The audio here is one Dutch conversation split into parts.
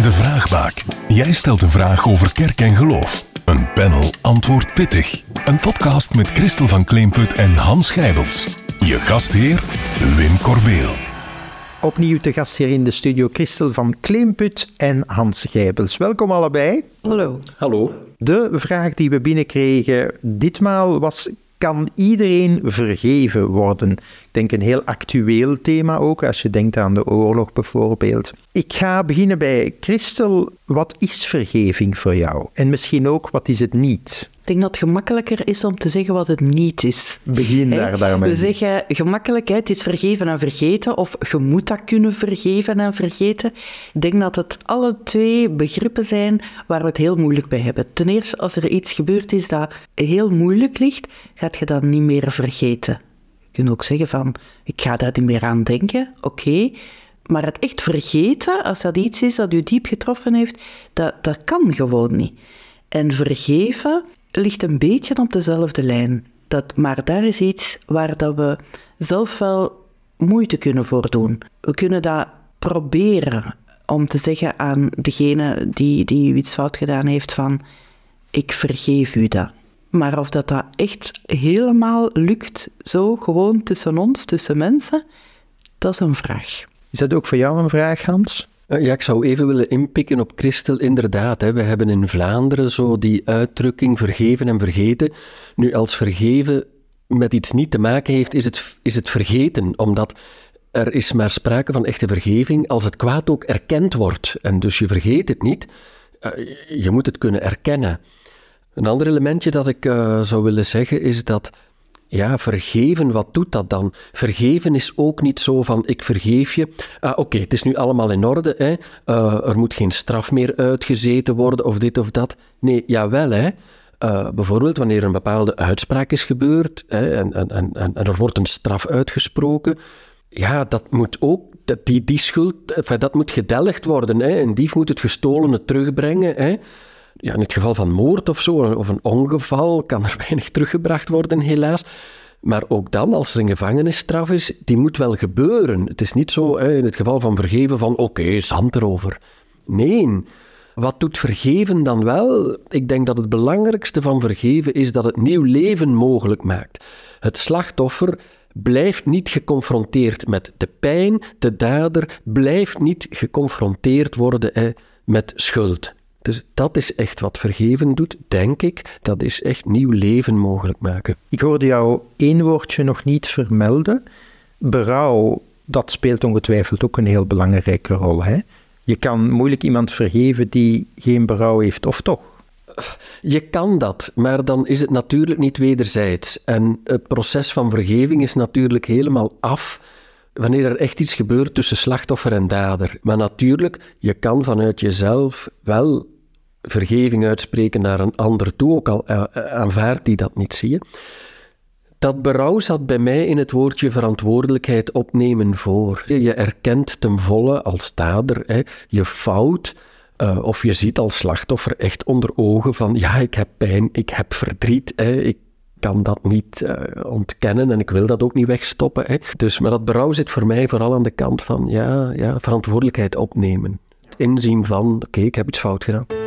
De Vraagbaak. Jij stelt een vraag over kerk en geloof. Een panel antwoordt pittig. Een podcast met Christel van Kleemput en Hans Gijbels. Je gastheer, Wim Corbeel. Opnieuw te gast hier in de studio Christel van Kleemput en Hans Gijbels. Welkom allebei. Hallo. Hallo. De vraag die we binnenkregen ditmaal was: kan iedereen vergeven worden? Ik denk een heel actueel thema ook, als je denkt aan de oorlog bijvoorbeeld. Ik ga beginnen bij Christel. Wat is vergeving voor jou? En misschien ook, wat is het niet? Ik denk dat het gemakkelijker is om te zeggen wat het niet is. Begin daar daarmee. We zeggen gemakkelijk, hè, het is vergeven en vergeten, of je moet dat kunnen vergeven en vergeten. Ik denk dat het alle twee begrippen zijn waar we het heel moeilijk bij hebben. Ten eerste, als er iets gebeurd is dat heel moeilijk ligt, gaat je dat niet meer vergeten. Je kunt ook zeggen van, ik ga daar niet meer aan denken, oké. Maar het echt vergeten, als dat iets is dat u diep getroffen heeft, dat, dat kan gewoon niet. En vergeven ligt een beetje op dezelfde lijn. Dat, maar daar is iets waar dat we zelf wel moeite kunnen voor doen. We kunnen dat proberen om te zeggen aan degene die, die iets fout gedaan heeft van ik vergeef u dat. Maar of dat, dat echt helemaal lukt, zo gewoon tussen ons, tussen mensen, dat is een vraag. Is dat ook voor jou een vraag, Hans? Eh, Ja, ik zou even willen inpikken op Christel. Inderdaad, hè, we hebben in Vlaanderen zo die uitdrukking vergeven en vergeten. Nu, als vergeven met iets niet te maken heeft, is het, is het vergeten, omdat er is maar sprake van echte vergeving als het kwaad ook erkend wordt. En dus je vergeet het niet, eh, je moet het kunnen erkennen. Een ander elementje dat ik eh, zou willen zeggen is dat ja, vergeven, wat doet dat dan? Vergeven is ook niet zo van ik vergeef je. Ah, Oké, het is nu allemaal in orde. Hè? Eh, er moet geen straf meer uitgezeten worden of dit of dat. Nee, jawel hè. Eh, bijvoorbeeld wanneer een bepaalde uitspraak is gebeurd hè, en, en, en, en er wordt een straf uitgesproken. Ja, dat moet ook, die, die schuld, dat moet gedelgd worden. Hè. Een dief moet het gestolene terugbrengen. Hè ja, in het geval van moord of zo, of een ongeval, kan er weinig teruggebracht worden, helaas. Maar ook dan, als er een gevangenisstraf is, die moet wel gebeuren. Het is niet zo hè, in het geval van vergeven van oké, zand erover. Nee. Wat doet vergeven dan wel? Ik denk dat het belangrijkste van vergeven is dat het nieuw leven mogelijk maakt. Het slachtoffer blijft niet geconfronteerd met de pijn, de dader blijft niet geconfronteerd worden hè, met schuld. Dus dat is echt wat vergeven doet, denk ik. Dat is echt nieuw leven mogelijk maken. Ik hoorde jou één woordje nog niet vermelden. Berouw, dat speelt ongetwijfeld ook een heel belangrijke rol. Hè? Je kan moeilijk iemand vergeven die geen berouw heeft, of toch? Je kan dat, maar dan is het natuurlijk niet wederzijds. En het proces van vergeving is natuurlijk helemaal af wanneer er echt iets gebeurt tussen slachtoffer en dader. Maar natuurlijk, je kan vanuit jezelf wel vergeving uitspreken naar een ander toe, ook al uh, aanvaardt die dat niet, zie je. Dat berouw zat bij mij in het woordje verantwoordelijkheid opnemen voor. Je erkent ten volle als dader hè, je fout, uh, of je ziet als slachtoffer echt onder ogen van ja, ik heb pijn, ik heb verdriet, hè, ik kan dat niet ontkennen en ik wil dat ook niet wegstoppen. Hè. Dus, maar dat berouw zit voor mij vooral aan de kant van ja, ja verantwoordelijkheid opnemen. Het inzien van oké, ik heb iets fout gedaan.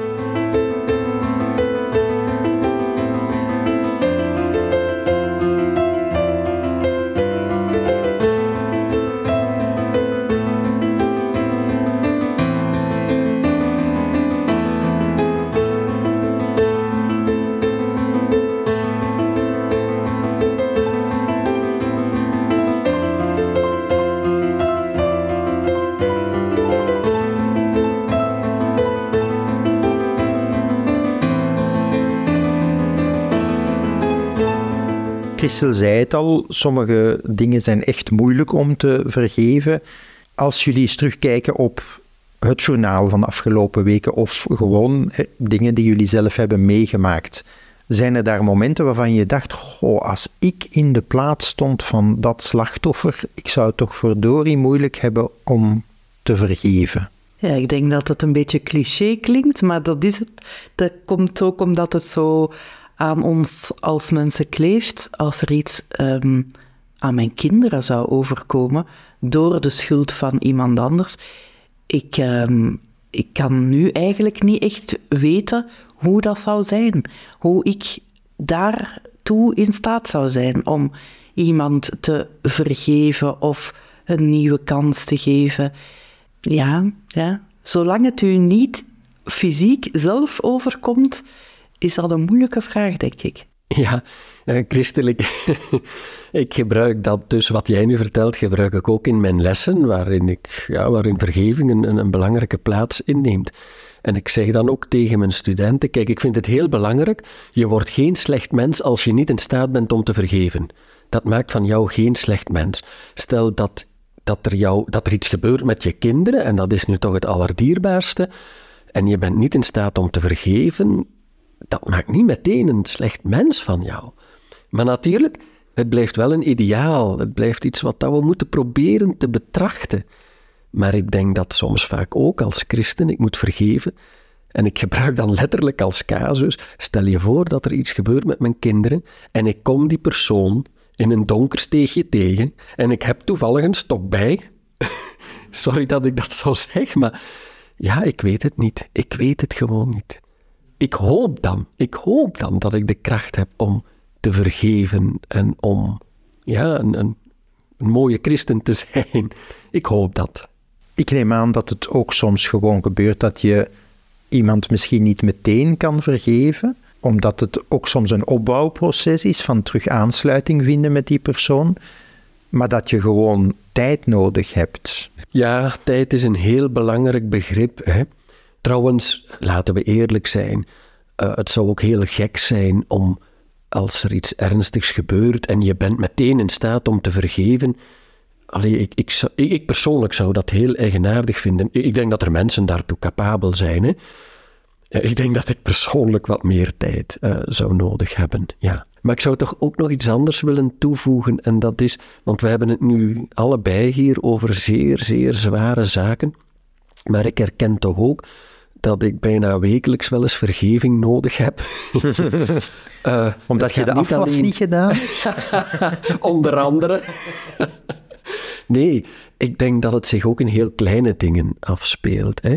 Christel zei het al, sommige dingen zijn echt moeilijk om te vergeven. Als jullie eens terugkijken op het journaal van de afgelopen weken of gewoon dingen die jullie zelf hebben meegemaakt, zijn er daar momenten waarvan je dacht, goh, als ik in de plaats stond van dat slachtoffer, ik zou het toch verdorie moeilijk hebben om te vergeven? Ja, ik denk dat het een beetje cliché klinkt, maar dat is het. Dat komt ook omdat het zo aan ons als mensen kleeft als er iets um, aan mijn kinderen zou overkomen door de schuld van iemand anders. Ik, um, ik kan nu eigenlijk niet echt weten hoe dat zou zijn. Hoe ik daartoe in staat zou zijn om iemand te vergeven of een nieuwe kans te geven. Ja, ja. zolang het u niet fysiek zelf overkomt, is dat een moeilijke vraag, denk ik. Ja, christelijk. ik gebruik dat dus, wat jij nu vertelt, gebruik ik ook in mijn lessen, waarin, ik, ja, waarin vergeving een, een belangrijke plaats inneemt. En ik zeg dan ook tegen mijn studenten: kijk, ik vind het heel belangrijk. Je wordt geen slecht mens als je niet in staat bent om te vergeven. Dat maakt van jou geen slecht mens. Stel dat, dat, er, jou, dat er iets gebeurt met je kinderen, en dat is nu toch het allerdierbaarste, en je bent niet in staat om te vergeven, dat maakt niet meteen een slecht mens van jou. Maar natuurlijk, het blijft wel een ideaal. Het blijft iets wat we moeten proberen te betrachten. Maar ik denk dat soms vaak ook als christen ik moet vergeven. En ik gebruik dan letterlijk als casus. Stel je voor dat er iets gebeurt met mijn kinderen en ik kom die persoon in een donker steegje tegen en ik heb toevallig een stok bij. Sorry dat ik dat zo zeg, maar ja, ik weet het niet. Ik weet het gewoon niet. Ik hoop dan, ik hoop dan dat ik de kracht heb om te vergeven en om ja, een, een, een mooie christen te zijn. Ik hoop dat. Ik neem aan dat het ook soms gewoon gebeurt dat je iemand misschien niet meteen kan vergeven, omdat het ook soms een opbouwproces is van terug aansluiting vinden met die persoon, maar dat je gewoon tijd nodig hebt. Ja, tijd is een heel belangrijk begrip. Hè? Trouwens, laten we eerlijk zijn, uh, het zou ook heel gek zijn om als er iets ernstigs gebeurt en je bent meteen in staat om te vergeven, Allee, ik, ik, ik, persoonlijk zou dat heel eigenaardig vinden. Ik denk dat er mensen daartoe capabel zijn. Hè? Ik denk dat ik persoonlijk wat meer tijd uh, zou nodig hebben. Ja. Maar ik zou toch ook nog iets anders willen toevoegen. En dat is, want we hebben het nu allebei hier over zeer, zeer zware zaken. Maar ik herken toch ook dat ik bijna wekelijks wel eens vergeving nodig heb. uh, Omdat je de afwas alleen... niet gedaan Onder andere. Nee, ik denk dat het zich ook in heel kleine dingen afspeelt. Hè.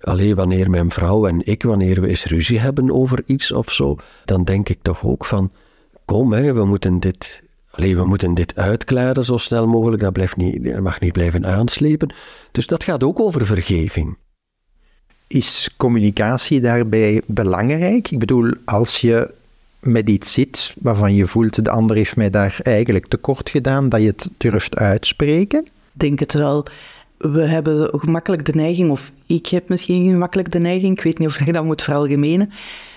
Alleen wanneer mijn vrouw en ik, wanneer we eens ruzie hebben over iets of zo, dan denk ik toch ook van, kom, hè, we moeten dit Allee, we moeten dit uitklaren zo snel mogelijk. Dat, blijft niet, dat mag niet blijven aanslepen. Dus dat gaat ook over vergeving. Is communicatie daarbij belangrijk? Ik bedoel, als je met iets zit waarvan je voelt, de ander heeft mij daar eigenlijk tekort gedaan, dat je het durft uitspreken? Denk het wel. We hebben gemakkelijk de neiging, of ik heb misschien gemakkelijk de neiging, ik weet niet of ik dat moet veralgemenen,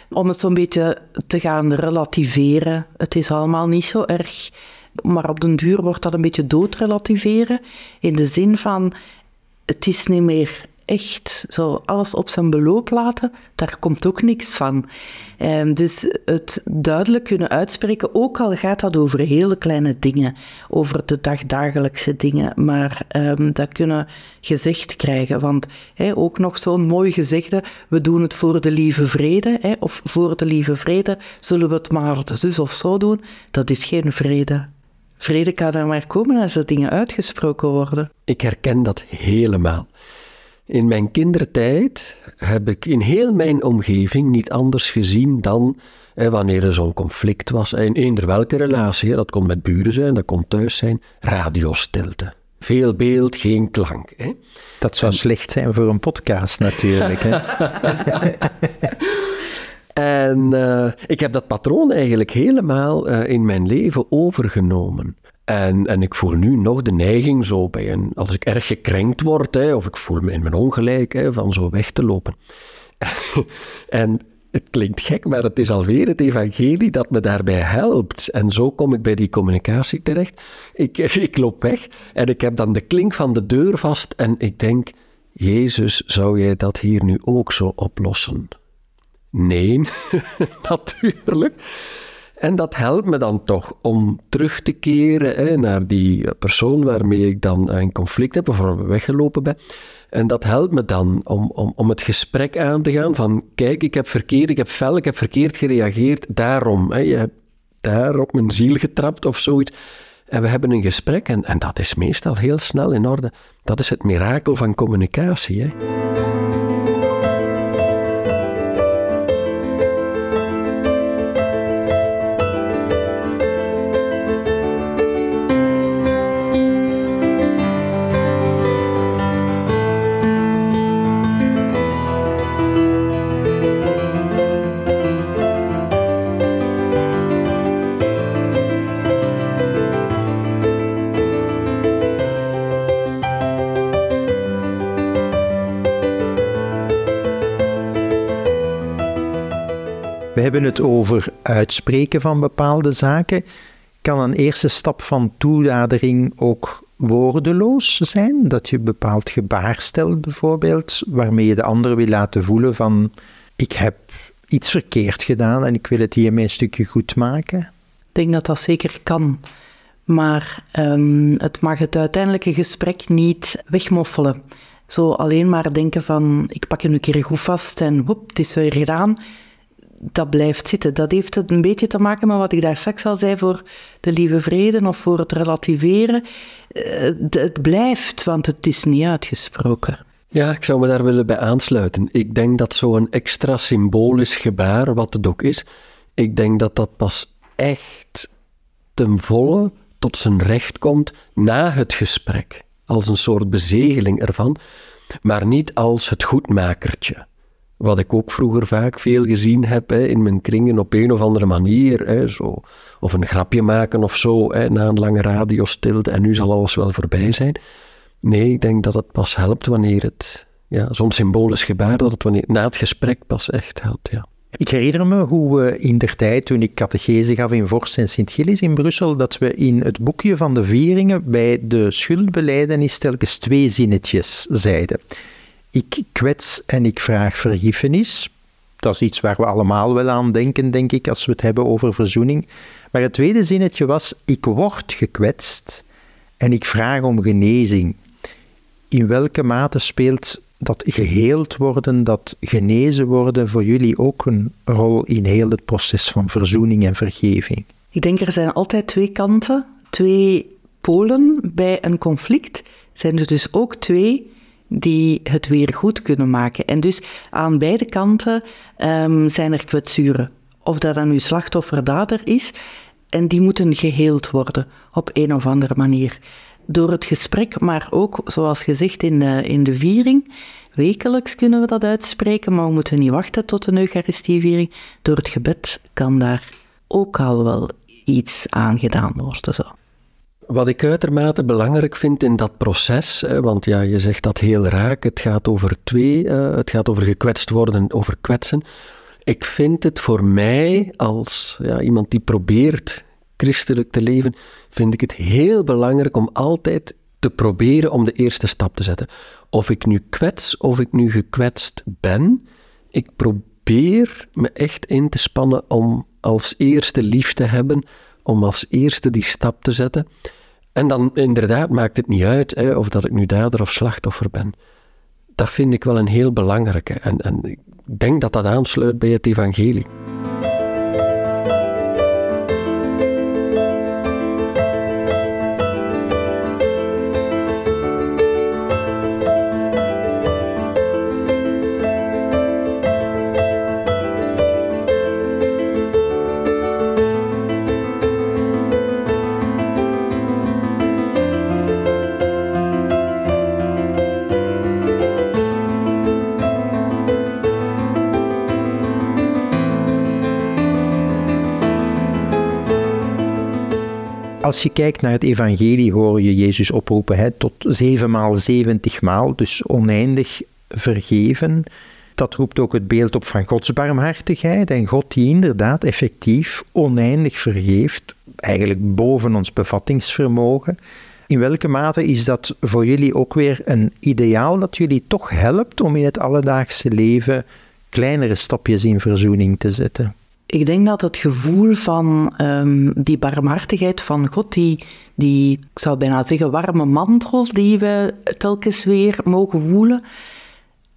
om het zo'n beetje te gaan relativeren. Het is allemaal niet zo erg, maar op den duur wordt dat een beetje doodrelativeren, in de zin van, het is niet meer echt zo alles op zijn beloop laten, daar komt ook niks van. Um, dus het duidelijk kunnen uitspreken, ook al gaat dat over hele kleine dingen, over de dagdagelijkse dingen, maar um, dat kunnen gezegd krijgen. Want ook nog zo'n mooi gezegde, we doen het voor de lieve vrede, of voor de lieve vrede zullen we het maar zus of zo doen, dat is geen vrede. Vrede kan er maar komen als er dingen uitgesproken worden. Ik herken dat helemaal. In mijn kindertijd heb ik in heel mijn omgeving niet anders gezien dan wanneer er zo'n conflict was, in eender welke relatie, dat kon met buren zijn, dat kon thuis zijn, radiostilte. Veel beeld, geen klank. Hè. Dat zou slecht zijn voor een podcast natuurlijk. Hè. en uh, ik heb dat patroon eigenlijk helemaal uh, in mijn leven overgenomen. En, en ik voel nu nog de neiging zo bij een, als ik erg gekrenkt word, hè, of ik voel me in mijn ongelijk, hè, van zo weg te lopen. en het klinkt gek, maar het is alweer het evangelie dat me daarbij helpt. En zo kom ik bij die communicatie terecht. Ik, ik loop weg en ik heb dan de klink van de deur vast en ik denk, Jezus, zou jij dat hier nu ook zo oplossen? Nee, natuurlijk. En dat helpt me dan toch om terug te keren naar die persoon waarmee ik dan een conflict heb of weggelopen ben. En dat helpt me dan om, om, om het gesprek aan te gaan van kijk, ik heb verkeerd, ik heb fel, ik heb verkeerd gereageerd, daarom. Hè, je hebt daar op mijn ziel getrapt of zoiets. En we hebben een gesprek en, en dat is meestal heel snel in orde. Dat is het mirakel van communicatie. Hè. Hebben het over uitspreken van bepaalde zaken. Kan een eerste stap van toenadering ook woordeloos zijn? Dat je een bepaald gebaar stelt bijvoorbeeld, waarmee je de ander wil laten voelen van ik heb iets verkeerd gedaan en ik wil het hiermee een stukje goed maken? Ik denk dat dat zeker kan. Maar um, het mag het uiteindelijke gesprek niet wegmoffelen. Zo alleen maar denken van, ik pak je een keer goed vast en woep, het is weer gedaan. Dat blijft zitten. Dat heeft een beetje te maken met wat ik daar straks al zei voor de lieve vrede of voor het relativeren. Eh, het blijft, want het is niet uitgesproken. Ja, ik zou me daar willen bij aansluiten. Ik denk dat zo'n extra symbolisch gebaar, wat het ook is, ik denk dat dat pas echt ten volle tot zijn recht komt na het gesprek als een soort bezegeling ervan, maar niet als het goedmakertje. Wat ik ook vroeger vaak veel gezien heb hè, in mijn kringen op een of andere manier. Hè, zo, of een grapje maken of zo, hè, na een lange radiostilte en nu zal alles wel voorbij zijn. Nee, ik denk dat het pas helpt wanneer het, ja, zo'n symbolisch gebaar, dat het wanneer, na het gesprek pas echt helpt. Ja. Ik herinner me hoe we in der tijd, toen ik catechese gaf in Vorst en Sint-Gilles in Brussel, dat we in het boekje van de vieringen bij de schuldbeleidenis telkens twee zinnetjes zeiden. Ik kwets en ik vraag vergiffenis. Dat is iets waar we allemaal wel aan denken, denk ik, als we het hebben over verzoening. Maar het tweede zinnetje was: Ik word gekwetst en ik vraag om genezing. In welke mate speelt dat geheeld worden, dat genezen worden voor jullie ook een rol in heel het proces van verzoening en vergeving? Ik denk er zijn altijd twee kanten, twee polen bij een conflict. Zijn er dus ook twee die het weer goed kunnen maken. En dus aan beide kanten um, zijn er kwetsuren. Of dat dan uw slachtoffer-dader is, en die moeten geheeld worden op een of andere manier door het gesprek, maar ook, zoals gezegd in de, in de viering, wekelijks kunnen we dat uitspreken, maar we moeten niet wachten tot een Eucharistieviering. Door het gebed kan daar ook al wel iets aan gedaan worden. Zo. Wat ik uitermate belangrijk vind in dat proces, want ja, je zegt dat heel raak, het gaat over twee, eh, het gaat over gekwetst worden, over kwetsen. Ik vind het voor mij als ja, iemand die probeert christelijk te leven, vind ik het heel belangrijk om altijd te proberen om de eerste stap te zetten. Of ik nu kwets of ik nu gekwetst ben, ik probeer me echt in te spannen om als eerste lief te hebben, om als eerste die stap te zetten. En dan inderdaad maakt het niet uit hè, of dat ik nu dader of slachtoffer ben. Dat vind ik wel een heel belangrijke. En, en ik denk dat dat aansluit bij het evangelie. Als je kijkt naar het evangelie, hoor je Jezus oproepen hè, tot zevenmaal zeventigmaal, dus oneindig vergeven. Dat roept ook het beeld op van Gods barmhartigheid en God die inderdaad effectief oneindig vergeeft, eigenlijk boven ons bevattingsvermogen. In welke mate is dat voor jullie ook weer een ideaal dat jullie toch helpt om in het alledaagse leven kleinere stapjes in verzoening te zetten? Ik denk dat het gevoel van um, die barmhartigheid van God, die, die, ik zou bijna zeggen, warme mantel die we telkens weer mogen voelen,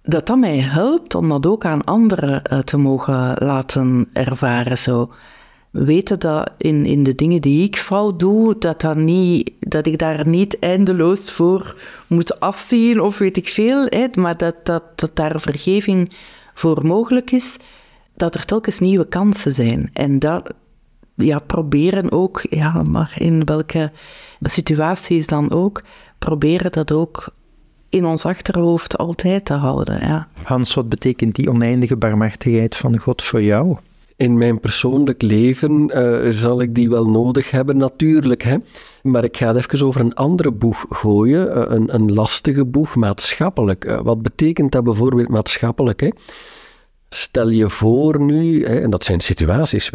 dat dat mij helpt om dat ook aan anderen uh, te mogen laten ervaren. Zo. Weten dat in, in de dingen die ik fout doe, dat, dat, niet, dat ik daar niet eindeloos voor moet afzien of weet ik veel, hè, maar dat, dat, dat daar vergeving voor mogelijk is dat er telkens nieuwe kansen zijn. En dat ja, proberen ook, ja, maar in welke situaties dan ook, proberen dat ook in ons achterhoofd altijd te houden. Ja. Hans, wat betekent die oneindige barmhartigheid van God voor jou? In mijn persoonlijk leven uh, zal ik die wel nodig hebben, natuurlijk. Hè? Maar ik ga het even over een andere boeg gooien, uh, een, een lastige boeg, maatschappelijk. Uh, wat betekent dat bijvoorbeeld maatschappelijk? Hè? Stel je voor nu, hè, en dat zijn situaties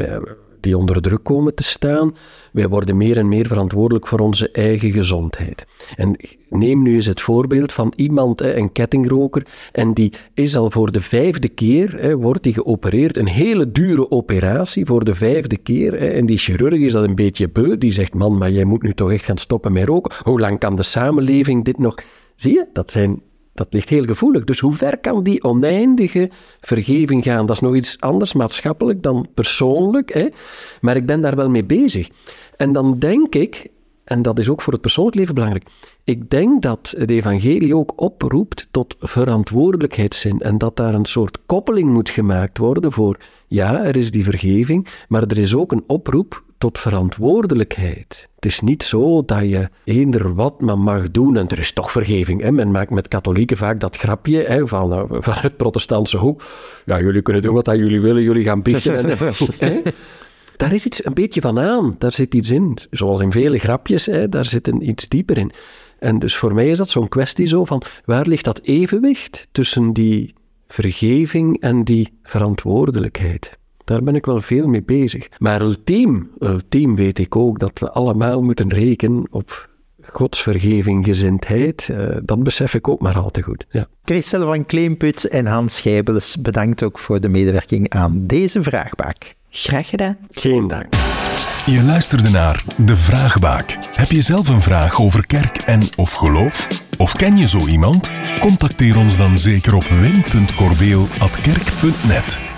die onder druk komen te staan, wij worden meer en meer verantwoordelijk voor onze eigen gezondheid. En neem nu eens het voorbeeld van iemand, een kettingroker, en die is al voor de vijfde keer, wordt die geopereerd, een hele dure operatie voor de vijfde keer, en die chirurg is dat een beetje beu, die zegt, man, maar jij moet nu toch echt gaan stoppen met roken. Hoe lang kan de samenleving dit nog... Zie je, dat zijn dat ligt heel gevoelig. Dus hoe ver kan die oneindige vergeving gaan? Dat is nog iets anders maatschappelijk dan persoonlijk. Hè? Maar ik ben daar wel mee bezig. En dan denk ik, en dat is ook voor het persoonlijk leven belangrijk, ik denk dat het evangelie ook oproept tot verantwoordelijkheidszin en dat daar een soort koppeling moet gemaakt worden voor, ja, er is die vergeving, maar er is ook een oproep tot verantwoordelijkheid. Het is niet zo dat je eender wat maar mag doen en er is toch vergeving. Hè? Men maakt met katholieken vaak dat grapje hè, van, eh, van het protestantse hoek. Ja, jullie kunnen doen wat jullie willen, jullie gaan biechten. hè? Daar is iets een beetje van aan, daar zit iets in. Zoals in vele grapjes, hè, daar zit een iets dieper in. En dus voor mij is dat zo'n kwestie zo van, waar ligt dat evenwicht tussen die vergeving en die verantwoordelijkheid? Daar ben ik wel veel mee bezig. Maar ultiem, ultiem weet ik ook dat we allemaal moeten rekenen op Gods vergeving, gezindheid. Uh, dat besef ik ook maar al te goed. Ja. Christel van Kleemput en Hans Schijbels, bedankt ook voor de medewerking aan deze vraagbaak. Graag gedaan. Geen dank. Je luisterde naar De Vraagbaak. Heb je zelf een vraag over kerk en of geloof? Of ken je zo iemand? Contacteer ons dan zeker op wim.corbeel.kerk.net.